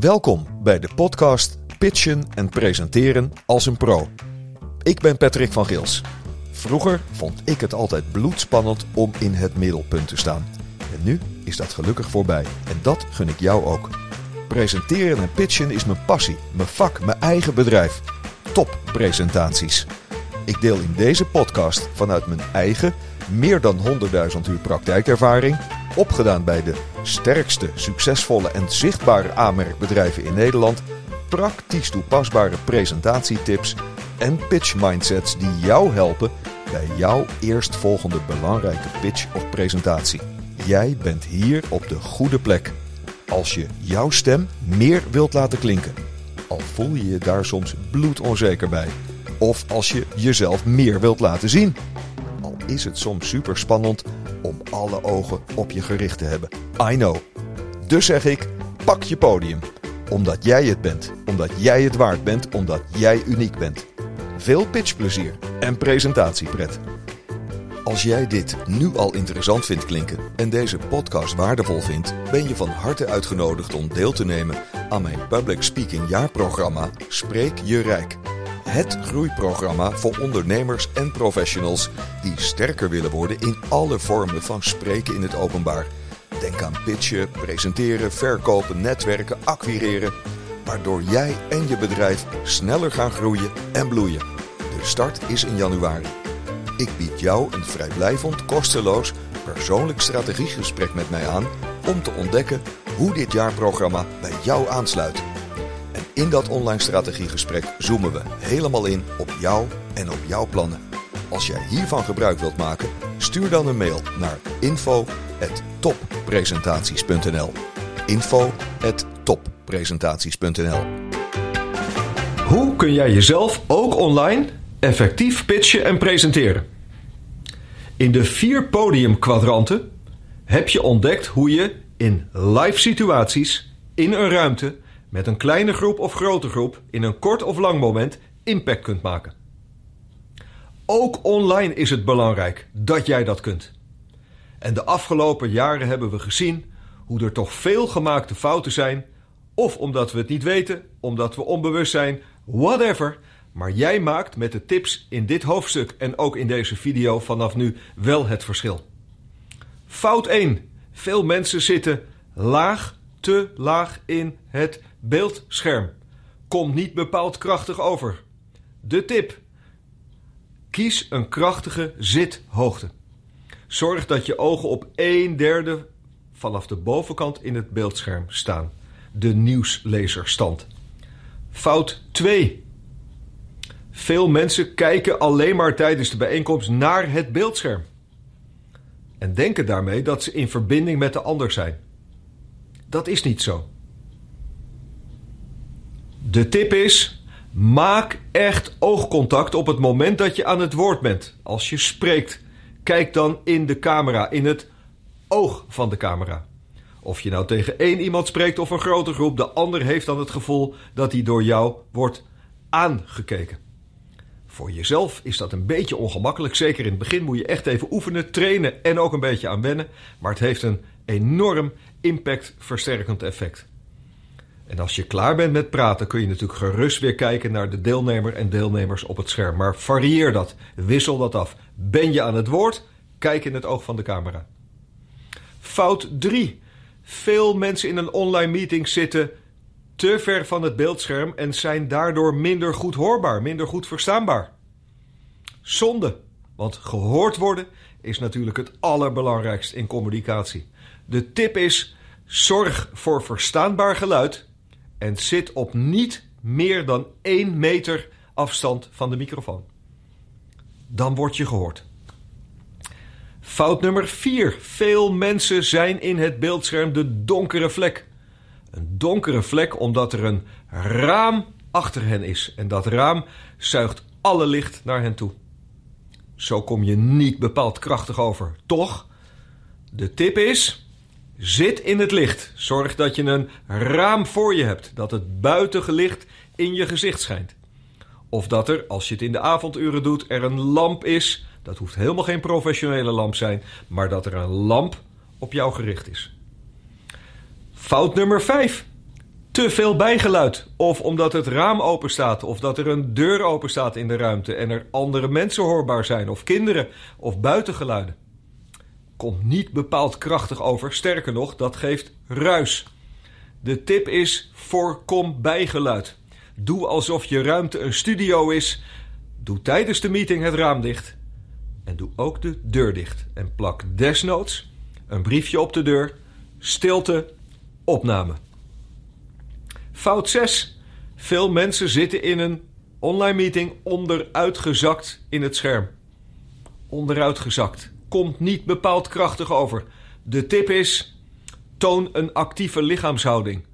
Welkom bij de podcast Pitchen en Presenteren als een pro. Ik ben Patrick van Gils. Vroeger vond ik het altijd bloedspannend om in het middelpunt te staan. En nu is dat gelukkig voorbij. En dat gun ik jou ook. Presenteren en pitchen is mijn passie, mijn vak, mijn eigen bedrijf. Toppresentaties. Ik deel in deze podcast vanuit mijn eigen meer dan 100.000 uur praktijkervaring, opgedaan bij de sterkste, succesvolle en zichtbare aanmerkbedrijven in Nederland, praktisch toepasbare presentatietips en pitch mindsets die jou helpen bij jouw eerstvolgende belangrijke pitch of presentatie. Jij bent hier op de goede plek. Als je jouw stem meer wilt laten klinken, al voel je je daar soms bloedonzeker bij, of als je jezelf meer wilt laten zien is het soms super spannend om alle ogen op je gericht te hebben. I know. Dus zeg ik: pak je podium. Omdat jij het bent, omdat jij het waard bent, omdat jij uniek bent. Veel pitchplezier en presentatiepret. Als jij dit nu al interessant vindt klinken en deze podcast waardevol vindt, ben je van harte uitgenodigd om deel te nemen aan mijn Public Speaking jaarprogramma Spreek je Rijk. Het groeiprogramma voor ondernemers en professionals die sterker willen worden in alle vormen van spreken in het openbaar. Denk aan pitchen, presenteren, verkopen, netwerken, acquireren. Waardoor jij en je bedrijf sneller gaan groeien en bloeien. De start is in januari. Ik bied jou een vrijblijvend, kosteloos, persoonlijk strategiegesprek met mij aan om te ontdekken hoe dit jaarprogramma bij jou aansluit. In dat online strategiegesprek zoomen we helemaal in op jou en op jouw plannen. Als jij hiervan gebruik wilt maken, stuur dan een mail naar info@toppresentaties.nl. info@toppresentaties.nl. Hoe kun jij jezelf ook online effectief pitchen en presenteren? In de vier podiumkwadranten heb je ontdekt hoe je in live situaties in een ruimte met een kleine groep of grote groep in een kort of lang moment impact kunt maken. Ook online is het belangrijk dat jij dat kunt. En de afgelopen jaren hebben we gezien hoe er toch veel gemaakte fouten zijn, of omdat we het niet weten, omdat we onbewust zijn, whatever. Maar jij maakt met de tips in dit hoofdstuk en ook in deze video vanaf nu wel het verschil. Fout 1. Veel mensen zitten laag, te laag in het Beeldscherm. Komt niet bepaald krachtig over. De tip. Kies een krachtige zithoogte. Zorg dat je ogen op een derde vanaf de bovenkant in het beeldscherm staan. De nieuwslezerstand. Fout 2. Veel mensen kijken alleen maar tijdens de bijeenkomst naar het beeldscherm. En denken daarmee dat ze in verbinding met de ander zijn. Dat is niet zo. De tip is: maak echt oogcontact op het moment dat je aan het woord bent. Als je spreekt, kijk dan in de camera, in het oog van de camera. Of je nou tegen één iemand spreekt of een grote groep, de ander heeft dan het gevoel dat hij door jou wordt aangekeken. Voor jezelf is dat een beetje ongemakkelijk. Zeker in het begin moet je echt even oefenen, trainen en ook een beetje aan wennen. Maar het heeft een enorm impactversterkend effect. En als je klaar bent met praten, kun je natuurlijk gerust weer kijken naar de deelnemer en deelnemers op het scherm. Maar varieer dat, wissel dat af. Ben je aan het woord? Kijk in het oog van de camera. Fout 3. Veel mensen in een online meeting zitten te ver van het beeldscherm en zijn daardoor minder goed hoorbaar, minder goed verstaanbaar. Zonde, want gehoord worden is natuurlijk het allerbelangrijkst in communicatie. De tip is: zorg voor verstaanbaar geluid en zit op niet meer dan 1 meter afstand van de microfoon. Dan word je gehoord. Fout nummer 4. Veel mensen zijn in het beeldscherm de donkere vlek. Een donkere vlek omdat er een raam achter hen is. En dat raam zuigt alle licht naar hen toe. Zo kom je niet bepaald krachtig over, toch? De tip is: Zit in het licht. Zorg dat je een raam voor je hebt, dat het buitengelicht in je gezicht schijnt. Of dat er, als je het in de avonduren doet, er een lamp is. Dat hoeft helemaal geen professionele lamp zijn, maar dat er een lamp op jou gericht is. Fout nummer 5. te veel bijgeluid. Of omdat het raam open staat. Of dat er een deur open staat in de ruimte. En er andere mensen hoorbaar zijn. Of kinderen. Of buitengeluiden. Komt niet bepaald krachtig over. Sterker nog, dat geeft ruis. De tip is: voorkom bijgeluid. Doe alsof je ruimte een studio is. Doe tijdens de meeting het raam dicht. En doe ook de deur dicht. En plak desnoods een briefje op de deur. Stilte, opname. Fout 6. Veel mensen zitten in een online meeting onderuitgezakt in het scherm. Onderuitgezakt. Komt niet bepaald krachtig over. De tip is: toon een actieve lichaamshouding.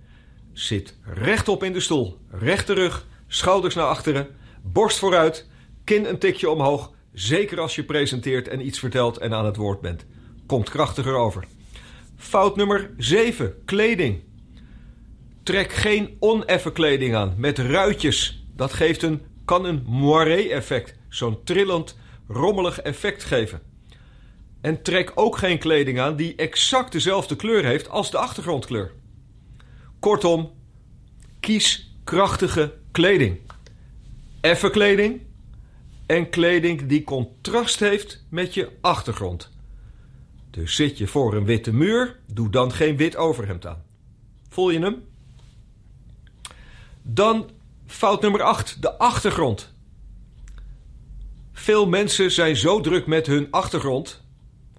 Zit rechtop in de stoel, rechte rug, schouders naar achteren, borst vooruit, kin een tikje omhoog. Zeker als je presenteert en iets vertelt en aan het woord bent. Komt krachtiger over. Fout nummer 7. Kleding. Trek geen oneffen kleding aan met ruitjes. Dat geeft een, kan een moiré-effect, zo'n trillend, rommelig effect geven. En trek ook geen kleding aan die exact dezelfde kleur heeft als de achtergrondkleur. Kortom, kies krachtige kleding. Effe kleding en kleding die contrast heeft met je achtergrond. Dus zit je voor een witte muur, doe dan geen wit overhemd aan. Voel je hem? Dan fout nummer 8, de achtergrond. Veel mensen zijn zo druk met hun achtergrond,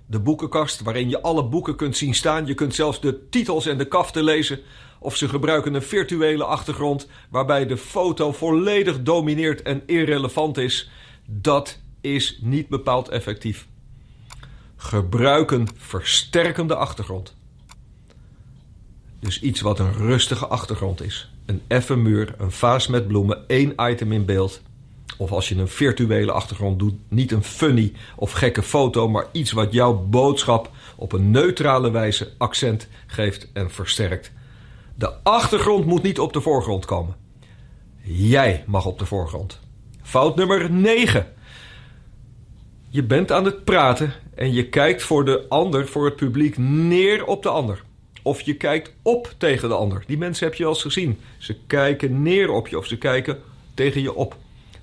de boekenkast waarin je alle boeken kunt zien staan. Je kunt zelfs de titels en de kaften lezen. Of ze gebruiken een virtuele achtergrond waarbij de foto volledig domineert en irrelevant is. Dat is niet bepaald effectief. Gebruik een versterkende achtergrond. Dus iets wat een rustige achtergrond is. Een effen muur, een vaas met bloemen, één item in beeld. Of als je een virtuele achtergrond doet, niet een funny of gekke foto, maar iets wat jouw boodschap op een neutrale wijze accent geeft en versterkt. De achtergrond moet niet op de voorgrond komen. Jij mag op de voorgrond. Fout nummer 9. Je bent aan het praten en je kijkt voor de ander, voor het publiek, neer op de ander. Of je kijkt op tegen de ander. Die mensen heb je al eens gezien. Ze kijken neer op je of ze kijken tegen je op.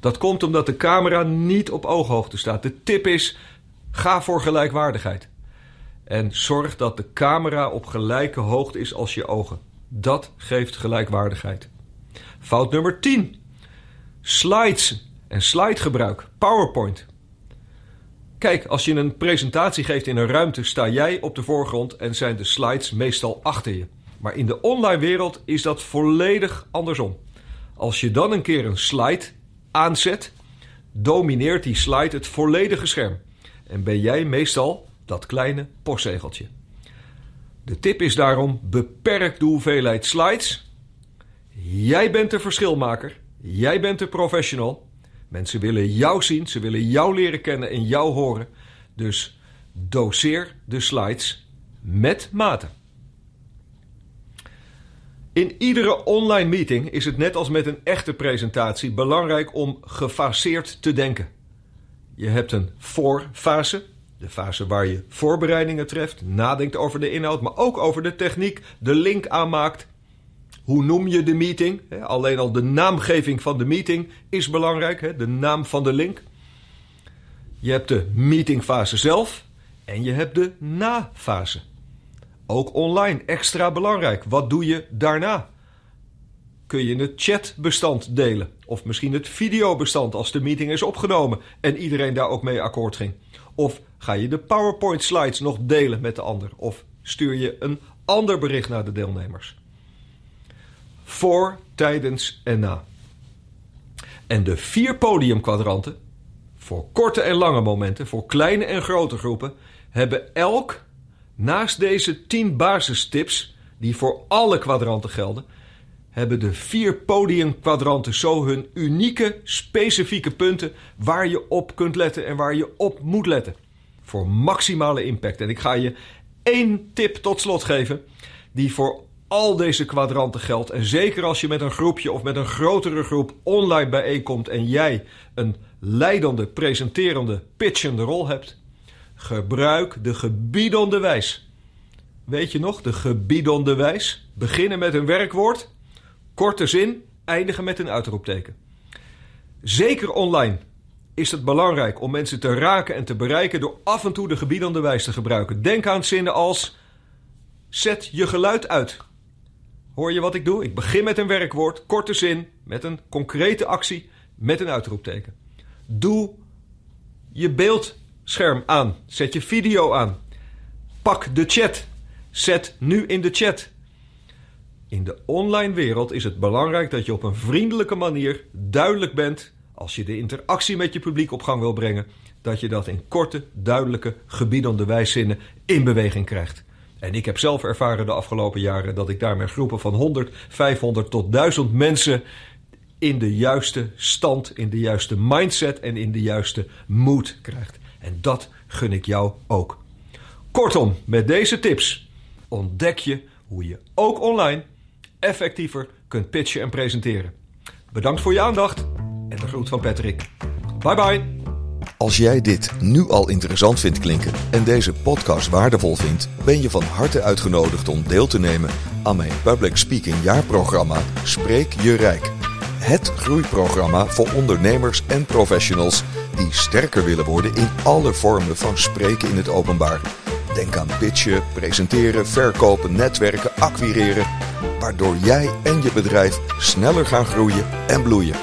Dat komt omdat de camera niet op ooghoogte staat. De tip is: ga voor gelijkwaardigheid. En zorg dat de camera op gelijke hoogte is als je ogen. Dat geeft gelijkwaardigheid. Fout nummer 10. Slides en slidegebruik. PowerPoint. Kijk, als je een presentatie geeft in een ruimte, sta jij op de voorgrond en zijn de slides meestal achter je. Maar in de online wereld is dat volledig andersom. Als je dan een keer een slide aanzet, domineert die slide het volledige scherm. En ben jij meestal dat kleine postzegeltje. De tip is daarom: beperk de hoeveelheid slides. Jij bent de verschilmaker. Jij bent de professional. Mensen willen jou zien, ze willen jou leren kennen en jou horen. Dus doseer de slides met mate. In iedere online meeting is het net als met een echte presentatie belangrijk om gefaseerd te denken. Je hebt een voorfase, de fase waar je voorbereidingen treft, nadenkt over de inhoud, maar ook over de techniek, de link aanmaakt. Hoe noem je de meeting? Alleen al de naamgeving van de meeting is belangrijk, de naam van de link. Je hebt de meetingfase zelf en je hebt de na-fase. Ook online, extra belangrijk. Wat doe je daarna? Kun je het chatbestand delen? Of misschien het videobestand als de meeting is opgenomen en iedereen daar ook mee akkoord ging? Of ga je de PowerPoint slides nog delen met de ander? Of stuur je een ander bericht naar de deelnemers? Voor, tijdens en na. En de vier podiumkwadranten, voor korte en lange momenten, voor kleine en grote groepen, hebben elk Naast deze 10 basistips, die voor alle kwadranten gelden, hebben de vier podiumkwadranten zo hun unieke, specifieke punten waar je op kunt letten en waar je op moet letten. Voor maximale impact. En ik ga je één tip tot slot geven, die voor al deze kwadranten geldt. En zeker als je met een groepje of met een grotere groep online bijeenkomt en jij een leidende, presenterende, pitchende rol hebt. Gebruik de gebiedende wijs. Weet je nog, de gebiedende wijs? Beginnen met een werkwoord, Korte zin, eindigen met een uitroepteken. Zeker online is het belangrijk om mensen te raken en te bereiken door af en toe de gebiedende wijs te gebruiken. Denk aan zinnen als: zet je geluid uit. Hoor je wat ik doe? Ik begin met een werkwoord, korte zin, met een concrete actie, met een uitroepteken. Doe je beeldscherm aan. Zet je video aan. Pak de chat. Zet nu in de chat. In de online wereld is het belangrijk dat je op een vriendelijke manier duidelijk bent als je de interactie met je publiek op gang wil brengen, dat je dat in korte, duidelijke, gebiedende wijszinnen in beweging krijgt. En ik heb zelf ervaren de afgelopen jaren dat ik daarmee groepen van 100, 500 tot 1000 mensen in de juiste stand, in de juiste mindset en in de juiste mood krijgt. En dat gun ik jou ook. Kortom, met deze tips ontdek je hoe je ook online effectiever kunt pitchen en presenteren. Bedankt voor je aandacht en de groet van Patrick. Bye bye. Als jij dit nu al interessant vindt klinken en deze podcast waardevol vindt, ben je van harte uitgenodigd om deel te nemen aan mijn Public Speaking jaarprogramma Spreek je Rijk. Het groeiprogramma voor ondernemers en professionals die sterker willen worden in alle vormen van spreken in het openbaar. Denk aan pitchen, presenteren, verkopen, netwerken, acquireren, waardoor jij en je bedrijf sneller gaan groeien en bloeien.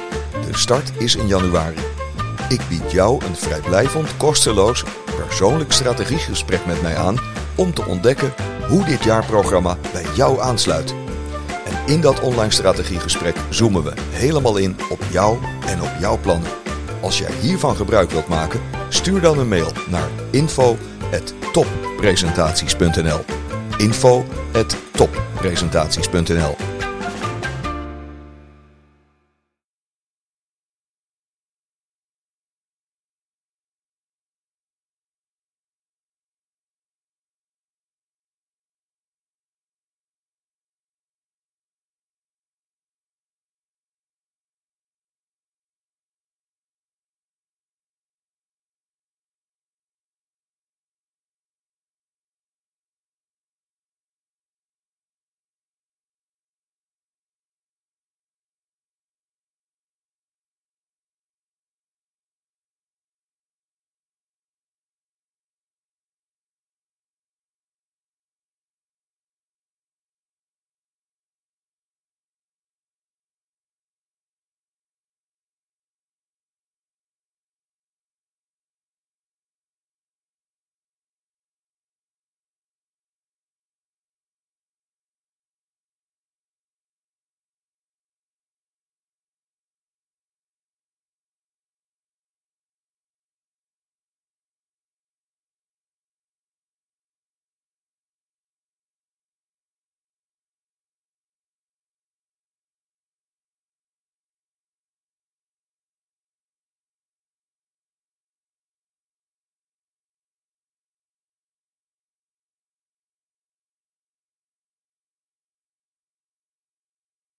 De start is in januari. Ik bied jou een vrijblijvend, kosteloos, persoonlijk strategiegesprek met mij aan om te ontdekken hoe dit jaarprogramma bij jou aansluit. En in dat online strategiegesprek zoomen we helemaal in op jou en op jouw plannen. Als jij hiervan gebruik wilt maken, stuur dan een mail naar info@toppresentaties.nl. info@toppresentaties.nl